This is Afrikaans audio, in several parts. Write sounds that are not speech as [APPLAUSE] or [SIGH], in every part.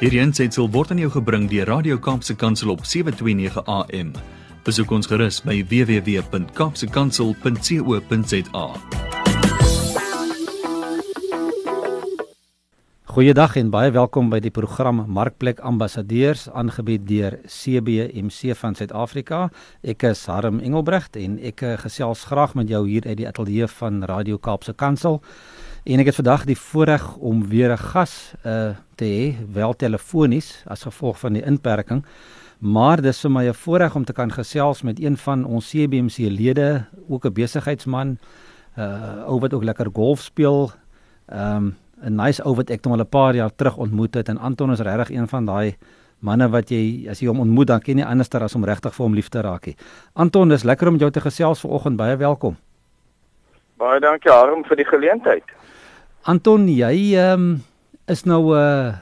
Hierdie aanseit word aan jou gebring deur Radio Kaapse Kansel op 7:29 AM. Besoek ons gerus by www.kapsekansel.co.za. Goeiedag en baie welkom by die program Markplek Ambassadeurs aangebied deur CBMC van Suid-Afrika. Ek is Harm Engelbrecht en ek gesels graag met jou hier uit die ateljee van Radio Kaapse Kansel. En ek het vandag die voorreg om weer 'n gas uh, te hê, wel telefonies as gevolg van die inperking. Maar dis vir my 'n voorreg om te kan gesels met een van ons CBMC lede, ook 'n besigheidsman, uh, ou wat ook lekker golf speel. Um, 'n nice ou wat ek hom al 'n paar jaar terug ontmoet het en Anton is regtig een van daai manne wat jy as jy hom ontmoet dan ken jy anderster as om regtig vir hom lief te raak. Anton, dis lekker om jou te gesels vanoggend. Baie welkom. Baie dankie Harm vir die geleentheid. Anton, jy um, is nou 'n uh,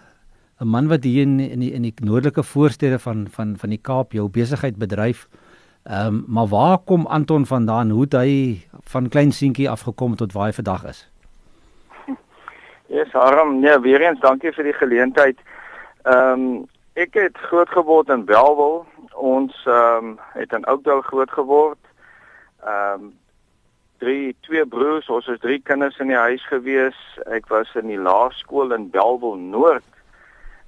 'n man wat hier in in die, in die noordelike voorstede van van van die Kaap jou besigheid bedryf. Ehm um, maar waar kom Anton vandaan? Hoe het hy van klein seentjie afgekom tot waar hy vandag is? Ja, [LAUGHS] yes, Harm, nee, weer eens dankie vir die geleentheid. Ehm um, ek het groot geword in Belwel. Ons ehm um, het in Oudtshoorn groot geword. Ehm um, drie twee broers, ons is drie kinders in die huis gewees. Ek was in die laerskool in Belwel Noord.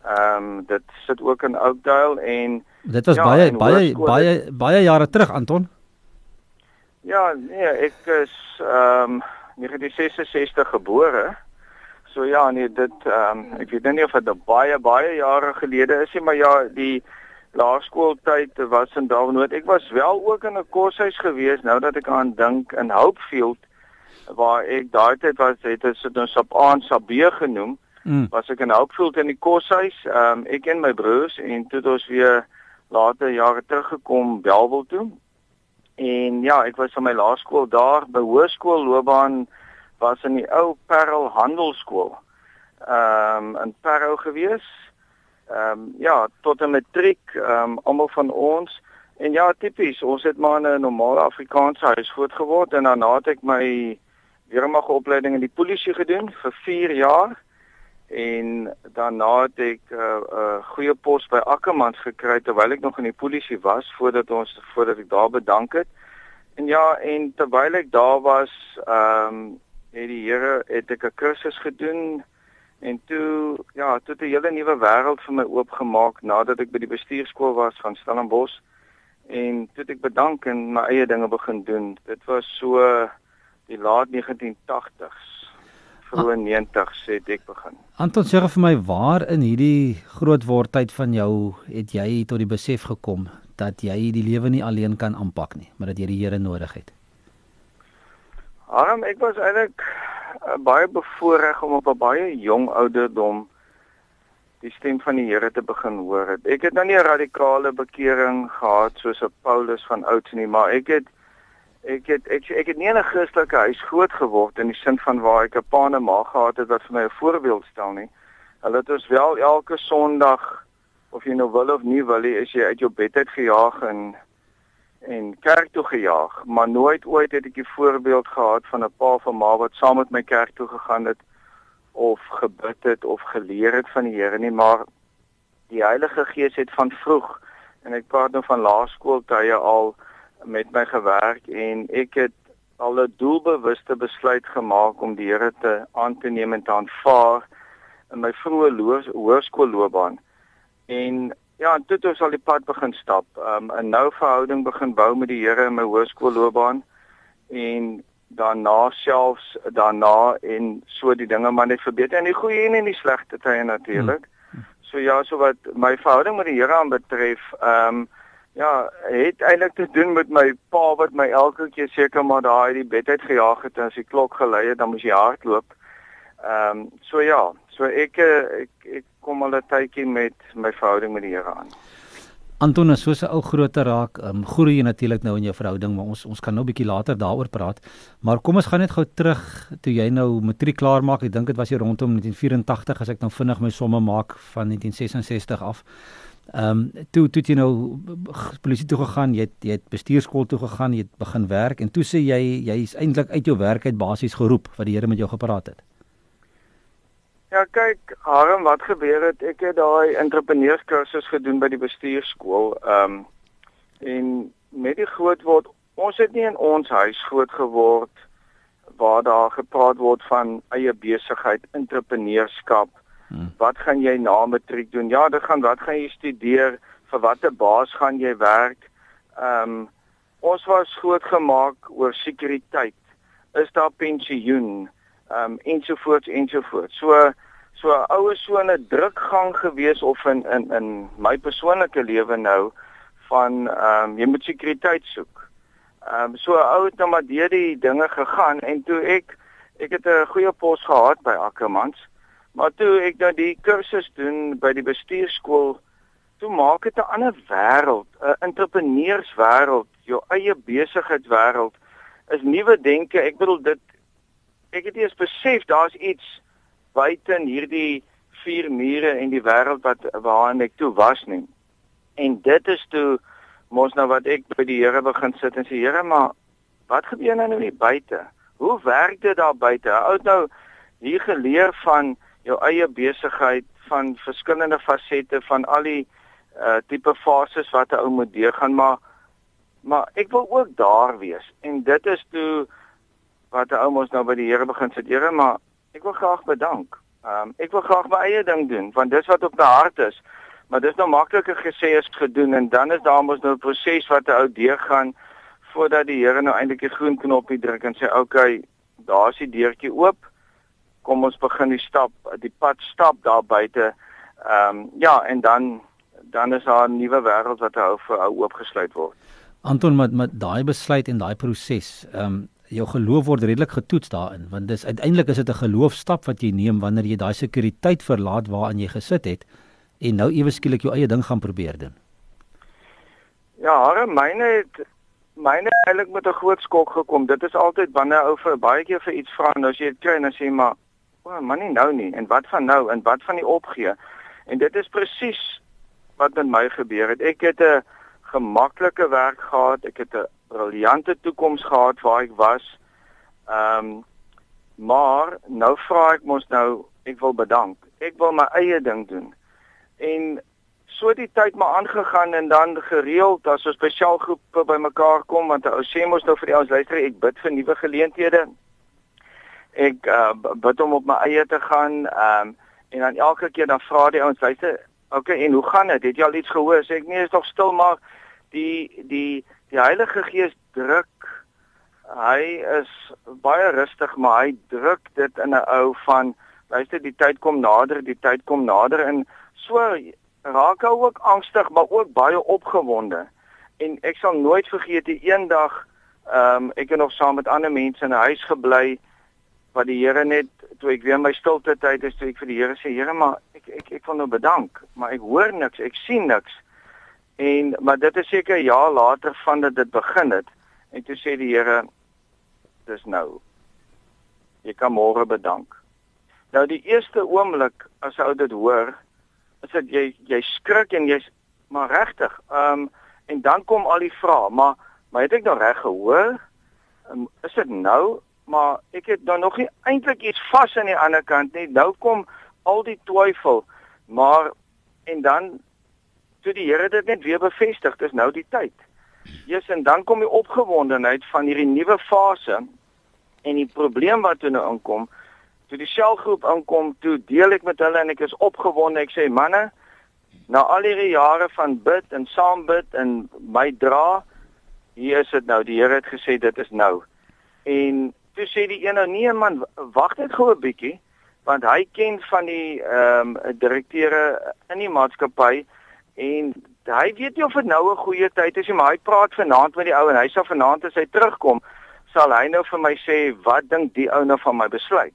Ehm um, dit sit ook in Oudtshoorn en Dit was ja, baie baie baie baie jare terug, Anton. Ja, nee, ek is ehm um, 1966 gebore. So ja, nee, dit ehm um, ek weet nie of dit baie baie jare gelede is nie, maar ja, die laerskooltyd was in Darwinoot. Ek was wel ook in 'n koshuis gewees nou dat ek aan dink in Hopefield waar ek daai tyd was, het dit so 'n Sabaan Sabee genoem. Mm. Was ek in Hopefield in die koshuis, ehm um, ek en my broers en toe het ons weer later jare teruggekom Belwel toe. En ja, ek was van my laerskool daar by hoërskool loopbaan was in die ou Parel Handelsskool. Ehm um, in Parel gewees. Ehm um, ja, tot 'n matriek, ehm um, almal van ons en ja, tipies, ons het maar 'n normale Afrikaanse huis groot geword en daarna het ek my weermag opleiding in die polisie gedoen vir 4 jaar en daarna het ek 'n uh, uh, goeie pos by Ackermans gekry terwyl ek nog in die polisie was voordat ons voordat ek daar bedank het. En ja, en terwyl ek daar was, ehm um, het die Here het ek 'n kursus gedoen en toe ja, toe 'n hele nuwe wêreld vir my oopgemaak nadat ek by die bestuurskool was van Stellenbosch en toe ek bedank en my eie dinge begin doen. Dit was so die laat 1980s vroeë 90s het ek begin. Anton sê vir my waar in hierdie grootword tyd van jou het jy tot die besef gekom dat jy die lewe nie alleen kan aanpak nie, maar dat jy die Here nodig het? Arm, ek was eintlik uh, baie bevoorreg om op 'n baie jong ouderdom die stem van die Here te begin hoor. Ek het nou nie 'n radikale bekering gehad soos 'n Paulus van ouds nie, maar ek het ek het ek, ek het nie in 'n Christelike huis groot geword in die sin van waar ek 'n pa en 'n ma gehad het wat vir my 'n voorbeeld stel nie. Hulle het ons wel elke Sondag of jy nou wil of nie wil, is jy uit jou bed uit gejaag en en kerk toe gejaag, maar nooit ooit het ek 'n voorbeeld gehad van 'n pa of 'n ma wat saam met my kerk toe gegaan het of gebid het of geleer het van die Here nie, maar die Heilige Gees het van vroeg en ek praat nou van laerskooltye al met my gewerk en ek het al 'n doelbewuste besluit gemaak om die Here te aan te neem en te aanvaar in my vroeë hoërskoolloopbaan. En Ja, en toe het ons al die pad begin stap. Um 'n nou verhouding begin bou met die Here in my hoërskoolloopbaan en daarna selfs daarna en so die dinge maar net verbeter en die goeie en die slegte tye natuurlik. Hmm. So ja, so wat my verhouding met die Here aanbetref, um ja, het eintlik te doen met my pa wat my elke keer seker maar daai die bed uit gejaag het en as die klok gelei het, dan moes jy hardloop. Ehm um, so ja, so ek ek ek kom al 'n tydjie met my verhouding met die Here aan. Anton, soos 'n ou groter raak, ehm um, groei jy natuurlik nou in jou verhouding, maar ons ons kan nou 'n bietjie later daaroor praat. Maar kom ons gaan net gou terug toe jy nou matriek klaar maak. Ek dink dit was hier rondom 1984 as ek nou vinnig my somme maak van 1966 af. Ehm um, toe toe jy nou polisie toe gegaan, jy het jy het bestuurskool toe gegaan, jy het begin werk en toe sê jy jy is eintlik uit jou werk uit basies geroep wat die Here met jou gepraat het. Ja, kyk, Harm, wat gebeur het? Ek het daai entrepreneurskursus gedoen by die bestuurskool. Ehm um, en met die groot word, ons het nie in ons huis groot geword waar daar gepraat word van eie besigheid, entrepreneurskap. Hmm. Wat gaan jy na matriek doen? Ja, dit gaan wat gaan jy studeer? Vir watter baas gaan jy werk? Ehm um, ons was groot gemaak oor sekuriteit. Is daar pensioen? Ehm um, ensovoorts ensovoorts. So so ouers so 'n drukgang gewees of in in in my persoonlike lewe nou van ehm um, jy moet sekuriteit soek. Ehm um, so ou het nou maar deur die dinge gegaan en toe ek ek het 'n goeie pos gehad by Ackermans. Maar toe ek nou die kursus doen by die bestuurskool, toe maak dit 'n ander wêreld, 'n entrepreneurswêreld, jou eie besigheidswêreld is nuwe denke. Ek bedoel dit ek het eers besef daar's iets buite in hierdie vier mure en die wêreld wat waarin ek toe was nie. En dit is toe mos nou wat ek by die Here begin sit en sê Here, maar wat gebeur nou hier buite? Hoe werk dit daar buite? Ou nou hier geleer van jou eie besigheid, van verskillende fasette van al die uh tipe fases wat 'n ou moet deurgaan, maar maar ek wil ook daar wees. En dit is toe wat 'n ou mos nou by die Here begin sit, Here, maar ek wil graag bedank. Ehm um, ek wil graag my eie ding doen want dis wat op my hart is. Maar dis nou makliker gesê as gedoen en dan is daar mos nou 'n proses wat 'n ou deurgaan voordat die Here nou eintlik die groen knoppie druk en sê, "Oké, okay, daar's die deurtjie oop. Kom ons begin die stap, die pad stap daar buite." Ehm um, ja, en dan dan is daar 'n nuwe wêreld wat 'n ou vir ou oopgesluit word. Anton met met daai besluit en daai proses, ehm um, jou geloof word redelik getoets daarin want dis uiteindelik is dit 'n geloofstap wat jy neem wanneer jy daai sekuriteit verlaat waarin jy gesit het en nou ewe skielik jou eie ding gaan probeer doen. Ja, hare myne het myne eintlik met 'n groot skok gekom. Dit is altyd wanneer ou vir baie keer vir iets vra en as jy dit kry en dan sê maar, "O, oh, man, nie nou nie." En wat van nou en wat van die opgee? En dit is presies wat met my gebeur het. Ek het 'n gemaklike werk gehad. Ek het 'n briljante toekoms gehad waar ek was. Ehm um, maar nou vra ek mos nou ek wil bedank. Ek wil my eie ding doen. En so die tyd maar aangegaan en dan gereeld as ons spesiaal groepe bymekaar kom want ou sê mos nou vir die ouens luister ek bid vir nuwe geleenthede. Ek uh, bid om op my eie te gaan. Ehm um, en dan elke keer dan vra die ouens luister Okay, en hoe gaan dit? Het jy al iets gehoor? Sê ek nee, is tog stil maar die die die Heilige Gees druk hy is baie rustig maar hy druk dit in 'n ou van luister die tyd kom nader die tyd kom nader en so raak hy ook angstig maar ook baie opgewonde. En ek sal nooit vergeet die eendag ehm um, ek het nog saam met ander mense in 'n huis gebly wat die Here net toe ek weer my stilte tyd is toe ek vir die Here sê Here maar ek ek ek wil nou bedank maar ek hoor niks ek sien niks En maar dit is seker 'n jaar later van dat dit begin het en toe sê die Here dis nou. Jy kan môre bedank. Nou die eerste oomblik as ou dit hoor, is dit jy jy skrik en jy's maar regtig. Ehm um, en dan kom al die vrae, maar maar het ek nou reg gehoor? Um, is dit nou? Maar ek het nou nog nie eintlik iets vas aan die ander kant nie. Nou kom al die twyfel. Maar en dan toe die Here dit net weer bevestig, dis nou die tyd. Jesus en dan kom die opgewondenheid van hierdie nuwe fase en die probleem wat toe nou inkom, toe die selgroep inkom, toe deel ek met hulle en ek is opgewonde. Ek sê manne, na al hierdie jare van bid en saam bid en my dra, hier is dit nou. Die Here het gesê dit is nou. En toe sê die een nou nee man, wag net gou 'n bietjie want hy ken van die ehm um, direkteure in die maatskappy en hy weet nie of dit nou 'n goeie tyd is nie, maar hy praat vanaand met die ou en hy sê vanaand as hy terugkom, sal hy nou vir my sê wat dink die ou nou van my besluit.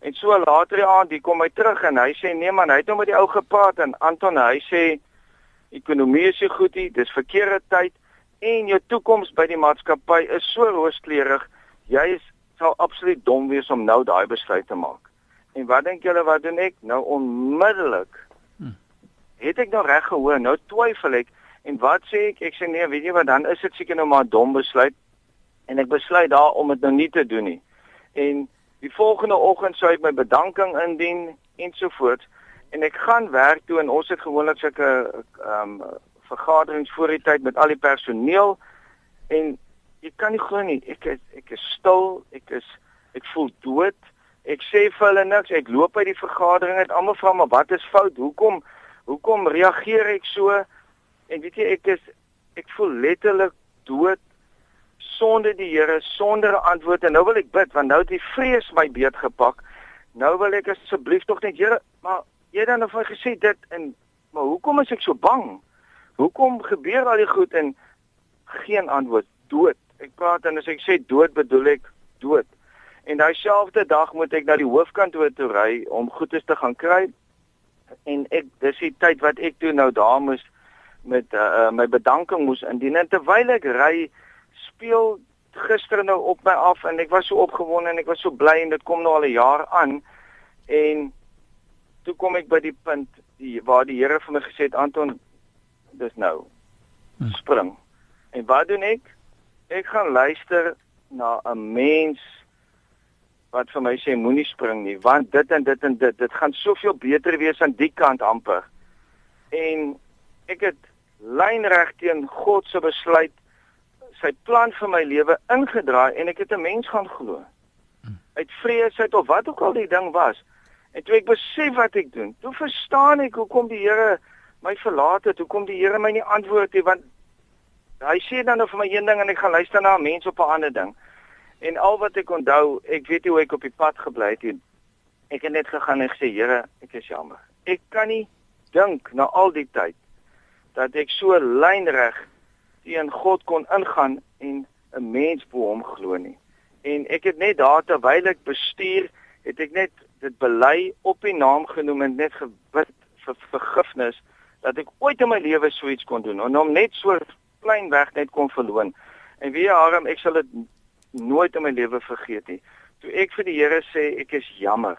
En so later die aand, die kom hy terug en hy sê nee man, hy het nou met die ou gepraat en Anton hy sê ekonomie is nie goed nie, dis verkeerde tyd en jou toekoms by die maatskappy is so rooskleurig, jy is, sal absoluut dom wees om nou daai besluit te maak. En wat dink julle wat doen ek? Nou onmiddellik het ek nou reg gehoor? Nou twyfel ek. En wat sê ek? Ek sê nee, weet jy wat, dan is dit seker nou maar 'n dom besluit. En ek besluit daar om dit nou nie te doen nie. En die volgende oggend sou ek my bedanking indien ensovoorts en ek gaan werk toe en ons het gewoonlik sulke ehm um, vergaderings voor die tyd met al die personeel. En jy kan nie glo nie ek is, ek is stil ek is ek voel dood. Ek sê vir hulle niks ek loop uit die vergadering het almal vra maar wat is fout? Hoekom hoekom reageer ek so en weet jy ek is ek voel letterlik dood sonder die Here sonder 'n antwoord en nou wil ek bid want nou het die vrees my beet gepak nou wil ek asseblief tog net Here maar jy het dan of hy gesê dit en maar hoekom is ek so bang? Hoekom gebeur al die goed en geen antwoord? Dood. Ek praat en as ek sê dood bedoel ek dood. En daai selfde dag moet ek na die hoofkantoor toe ry om goedes te gaan kry. En ek dis die tyd wat ek toe nou daar moes met uh, my bedanking moes indien en terwyl ek ry speel gister nou op my af en ek was so opgewonde en ek was so bly en dit kom nou al 'n jaar aan en toe kom ek by die punt die waar die Here vir my gesê het Anton dis nou hm. spring. En wat doen ek? Ek gaan luister na 'n mens wat vir my sê moenie spring nie want dit en dit en dit dit gaan soveel beter wees aan die kant amper. En ek het lynreg teen God se besluit sy plan vir my lewe ingedraai en ek het 'n mens gaan glo. Hm. Uit vrees uit of wat ook al die ding was. En toe ek besef wat ek doen, toe verstaan ek hoekom die Here my verlaat het, hoekom die Here my nie antwoord nie, want hy sê dan nou vir my een ding en ek gaan luister na 'n mens op 'n ander ding. En al wat ek onthou, ek weet nie hoe ek op die pad gebly het nie. Ek het net gegaan en gesê, Here, ek is jammer. Ek kan nie dink na al die tyd dat ek so lynreg teen God kon ingaan en 'n mens bo hom glo nie. En ek het net daar terwyl ek bestuur, het ek net dit bely op die naam genoem en net gebid vir vergifnis dat ek ooit in my lewe so iets kon doen en hom net so klein weg net kon verloon. En wie Harm, ek sal dit nooit in my lewe vergeet nie. Toe ek vir die Here sê ek is jammer,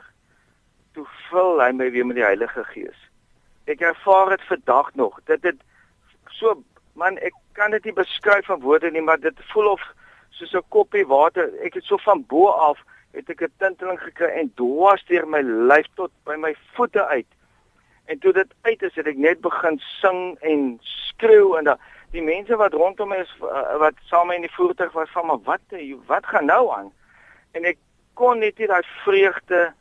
toe vul hy my weer met die Heilige Gees. Ek ervaar dit vandag nog. Dit het so man, ek kan dit nie beskryf van woorde nie, maar dit voel of soos 'n koppie water. Ek het so van bo af het ek 'n tinteling gekry en dwars deur my lyf tot by my voete uit. En toe dit uit is, het ek net begin sing en skreeu en da, die mense wat rondom my is uh, wat saam in die voertuig was van maar wat wat gaan nou aan? En ek kon net nie daai vreugde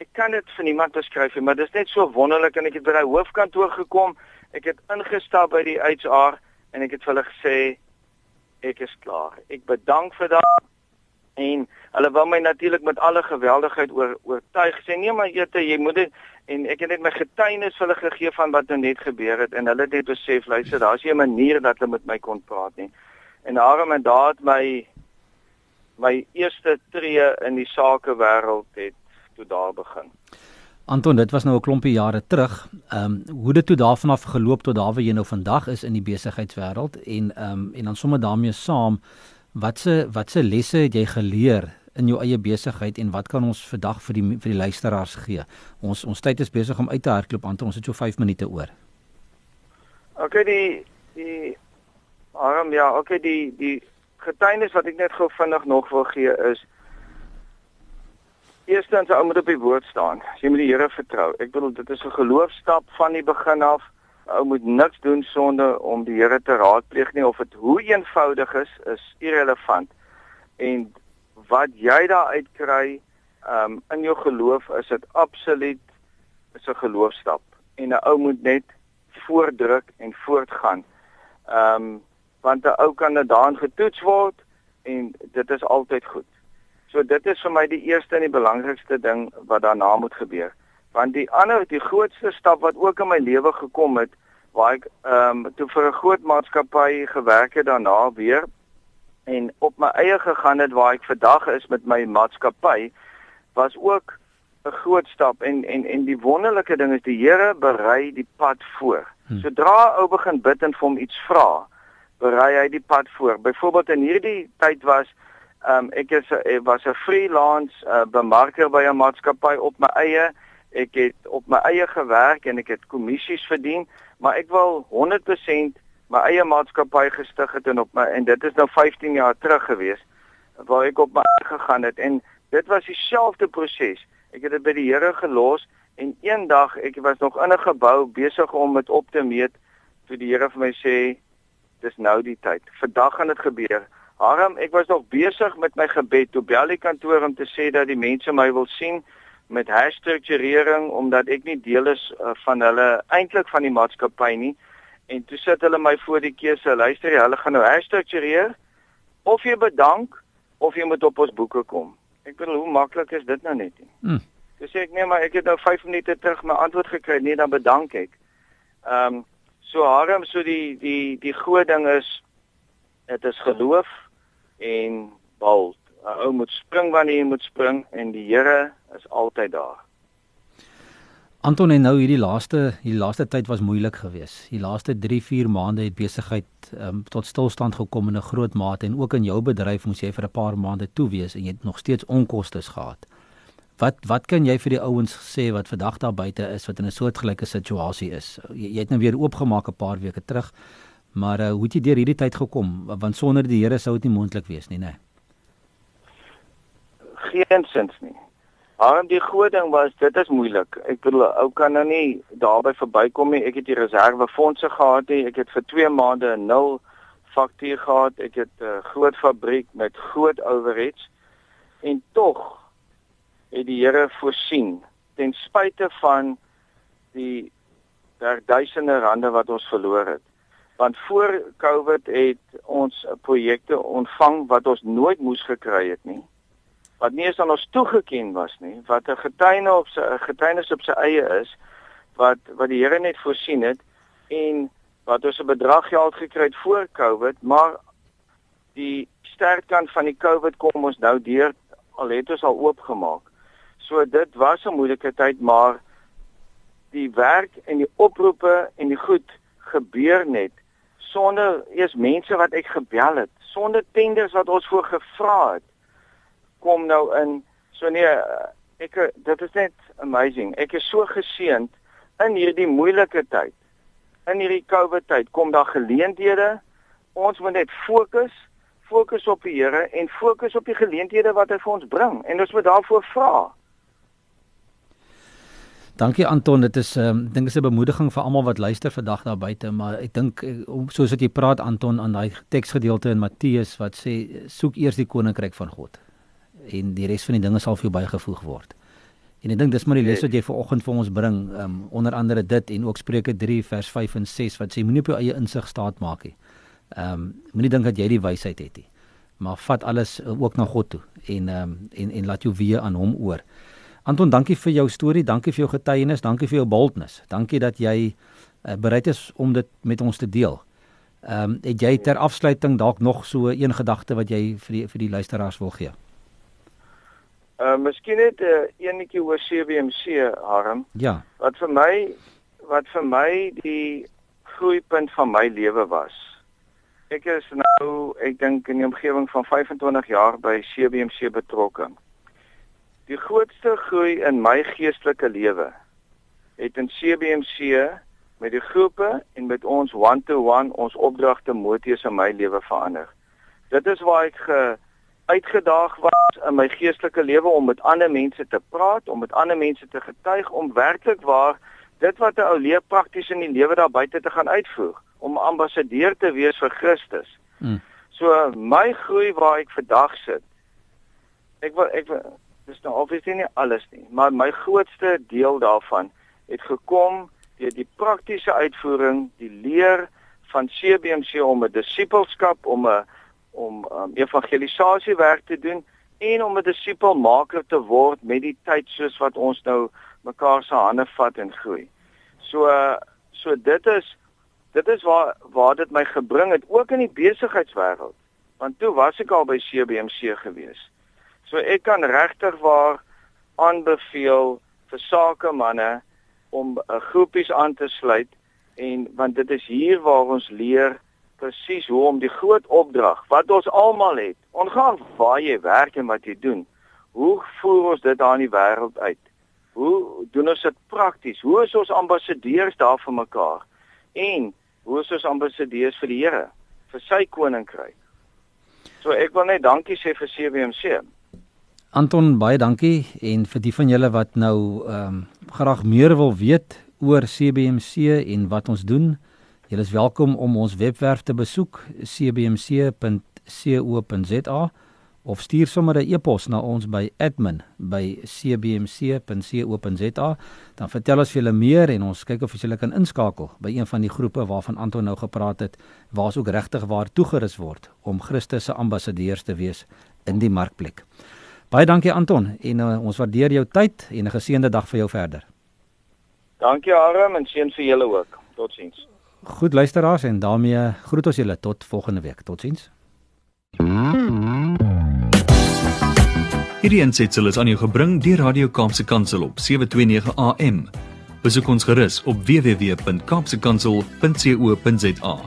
ek kan dit vir niemand beskryf nie, maar dit is net so wonderlik en ek het by die hoofkantoor gekom. Ek het ingestap by die HR en ek het vir hulle gesê ek is klaar. Ek bedank vir daardie en hulle wou my natuurlik met alle geweldigheid oor oortuig. Sê nee maar jette jy moet dit en ek het net my getuienis hulle gegee van wat nou net gebeur het en hulle het net besef luister daar's nie 'n manier dat hulle met my kon praat nie. En daarom en daad my my eerste tree in die sakewêreld het toe daar begin. Anton dit was nou 'n klompie jare terug. Ehm um, hoe dit toe daarvan af geloop tot daar waar jy nou vandag is in die besigheidswêreld en ehm um, en dan sommer daarmee saam Watse watse lesse het jy geleer in jou eie besigheid en wat kan ons vandag vir die vir die luisteraars gee? Ons ons tyd is besig om uit te hardloop aan. Ons het so 5 minute oor. OK die die arm ja, OK die die getuienis wat ek net gou vinnig nog wil gee is Eerstens ou moet op die woord staan. Jy moet die Here vertrou. Ek bedoel dit is 'n geloofstap van die begin af ou moet niks doen sonder om die Here te raadpleeg nie of dit hoe eenvoudig is is irrelevant en wat jy daar uitkry um, in jou geloof is dit absoluut is 'n geloofstap en 'n ou moet net voordruk en voortgaan. Ehm um, want 'n ou kan daarin getoets word en dit is altyd goed. So dit is vir my die eerste en die belangrikste ding wat daarna moet gebeur want die ander die grootste stap wat ook in my lewe gekom het waar ek ehm um, toe vir 'n groot maatskappy gewerk het daarna weer en op my eie gegaan het waar ek vandag is met my maatskappy was ook 'n groot stap en en en die wonderlike ding is die Here berei die pad voor. Hmm. Sodra ou begin bid en vir hom iets vra, berei hy die pad voor. Byvoorbeeld in hierdie tyd was ehm um, ek is ek was 'n freelance uh, bemarker by 'n maatskappy op my eie Ek het op my eie gewerk en ek het kommissies verdien, maar ek wil 100% my eie maatskappy gestig het en op my en dit is nou 15 jaar terug gewees waar ek op my gegaan het en dit was dieselfde proses. Ek het dit by die Here gelos En eendag, ek was nog in 'n gebou besig om dit op te meet toe die Here vir my sê dis nou die tyd. Vandag gaan dit gebeur. Harm, ek was nog besig met my gebed toe bel die kantoor om te sê dat die mense my wil sien met herstrukturering omdat ek nie deel is uh, van hulle eintlik van die maatskappy nie. En toe sit hulle my voor die keuse, luister jy, hulle gaan nou herstruktureer of jy bedank of jy moet op ons boeke kom. Ek bedoel hoe maklik is dit nou net nie. Hmm. Dis ek nee maar ek het nou 5 minute terug my antwoord gekry, nee dan bedank ek. Ehm um, so harm so die die die groot ding is dit is geloof en bal. 'n Ou moet spring wanneer jy moet spring en die Here is altyd daar. Anton en nou hierdie laaste hierdie laaste tyd was moeilik geweest. Die laaste 3-4 maande het besigheid um, tot stilstand gekom in 'n groot mate en ook in jou bedryf moes jy vir 'n paar maande toe wees en jy het nog steeds onkoste gehad. Wat wat kan jy vir die ouens sê wat vandag daar buite is wat in 'n soortgelyke situasie is? Jy, jy het nou weer oopgemaak 'n paar weke terug. Maar uh, hoe het jy deur hierdie tyd gekom? Want sonder die Here sou dit nie moontlik wees nie, né? Nee. Geensins nie. Maar die groot ding was dit is moeilik. Ek bedoel ou kan nou nie daarby verbykom nie. Ek het die reservefondse gehad nie. Ek het vir 2 maande 'n nul faktuur gehad. Ek het 'n uh, groot fabriek met groot overheads en tog het die Here voorsien ten spyte van die duisende rande wat ons verloor het. Want voor Covid het ons projekte ontvang wat ons nooit moes gekry het nie wat nie eens aan ons toegeken was nie, wat 'n getuienis op sy getuienis op sy eie is wat wat die Here net voorsien het en wat ons 'n bedrag geld gekry het voor Covid, maar die sterkkant van die Covid kom ons nou deur al het ons al oopgemaak. So dit was 'n moeilike tyd, maar die werk en die oproepe en die goed gebeur net sonder eers mense wat ek gebel het, sonder tenders wat ons voor gevra het kom nou in. So nee, ek dit is net amazing. Ek is so geseënd in hierdie moeilike tyd. In hierdie COVID tyd kom daar geleenthede. Ons moet net fokus, fokus op die Here en fokus op die geleenthede wat hy vir ons bring en ons moet daarvoor vra. Dankie Anton, dit is ehm um, dink is 'n bemoediging vir almal wat luister vandag daar buite, maar ek dink eh, soos wat jy praat Anton aan daai teksgedeelte in Matteus wat sê soek eers die koninkryk van God en die res van die dinge sal vir jou bygevoeg word. En ek dink dis maar die les wat jy vanoggend vir ons bring, um, onder andere dit en ook Spreuke 3 vers 5 en 6 wat sê moenie op jou eie insig staat maak nie. Ehm um, moenie dink dat jy die wysheid het nie. Maar vat alles uh, ook na God toe en ehm um, en en laat jou weer aan hom oor. Anton, dankie vir jou storie, dankie vir jou getuienis, dankie vir jou boldness. Dankie dat jy uh, bereid is om dit met ons te deel. Ehm um, het jy ter afsluiting dalk nog so een gedagte wat jy vir die vir die luisteraars wil gee? Uh miskien net 'n uh, enetjie oor CBMC Harm. Ja. Wat vir my wat vir my die groeipunt van my lewe was. Ek is nou, ek dink in die omgewing van 25 jaar by CBMC betrokke. Die grootste groei in my geestelike lewe het in CBMC met die groepe en met ons one-to-one -one, ons opdragte moties in my lewe verander. Dit is waar ek ge uitgedaag was in my geestelike lewe om met ander mense te praat, om met ander mense te getuig, om werklik waar dit wat 'n ou leer prakties in die lewe daar buite te gaan uitvoer, om ambassadeur te wees vir Christus. Hmm. So my groei waar ek vandag sit. Ek wil ek wil dis nou obviously nie alles nie, maar my grootste deel daarvan het gekom deur die praktiese uitvoering, die leer van CBMC om 'n disipelskap om 'n om um, evangelisasiewerk te doen en om 'n disipelmaker te word met die tyd soos wat ons nou mekaar se hande vat en groei. So so dit is dit is waar waar dit my gebring het ook in die besigheidswêreld. Want toe was ek al by CBMC gewees. So ek kan regtig waar aanbeveel vir sakemanne om uh, groepies aan te sluit en want dit is hier waar ons leer presies hoe om die groot opdrag wat ons almal het, ongeag waar jy werk en wat jy doen, hoe voer ons dit aan die wêreld uit? Hoe doen ons dit prakties? Hoe is ons ambassadeurs daar vir mekaar? En hoe is ons ambassadeurs vir die Here, vir sy koninkryk? So ek wil net dankie sê vir CWMC. Anton, baie dankie en vir die van julle wat nou ehm um, graag meer wil weet oor CBMC en wat ons doen, julle is welkom om ons webwerf te besoek cbmc.co.za of stuur sommer 'n e-pos na ons by admin@cbmc.co.za dan vertel ons vir julle meer en ons kyk of julle kan inskakel by een van die groepe waarvan Anton nou gepraat het waar ons ook regtig waar toegerus word om Christus se ambassadeurs te wees in die markplek. Baie dankie Anton en uh, ons waardeer jou tyd en 'n geseënde dag vir jou verder. Dankie Aram en seën vir julle ook. Totsiens. Goed luisteraars en daarmee groet ons julle tot volgende week. Totsiens. Hierdie ensitsel is aan jou gebring deur Radio Kaapse Kansel op 729 AM. Besoek ons gerus op www.kaapsekansel.co.za.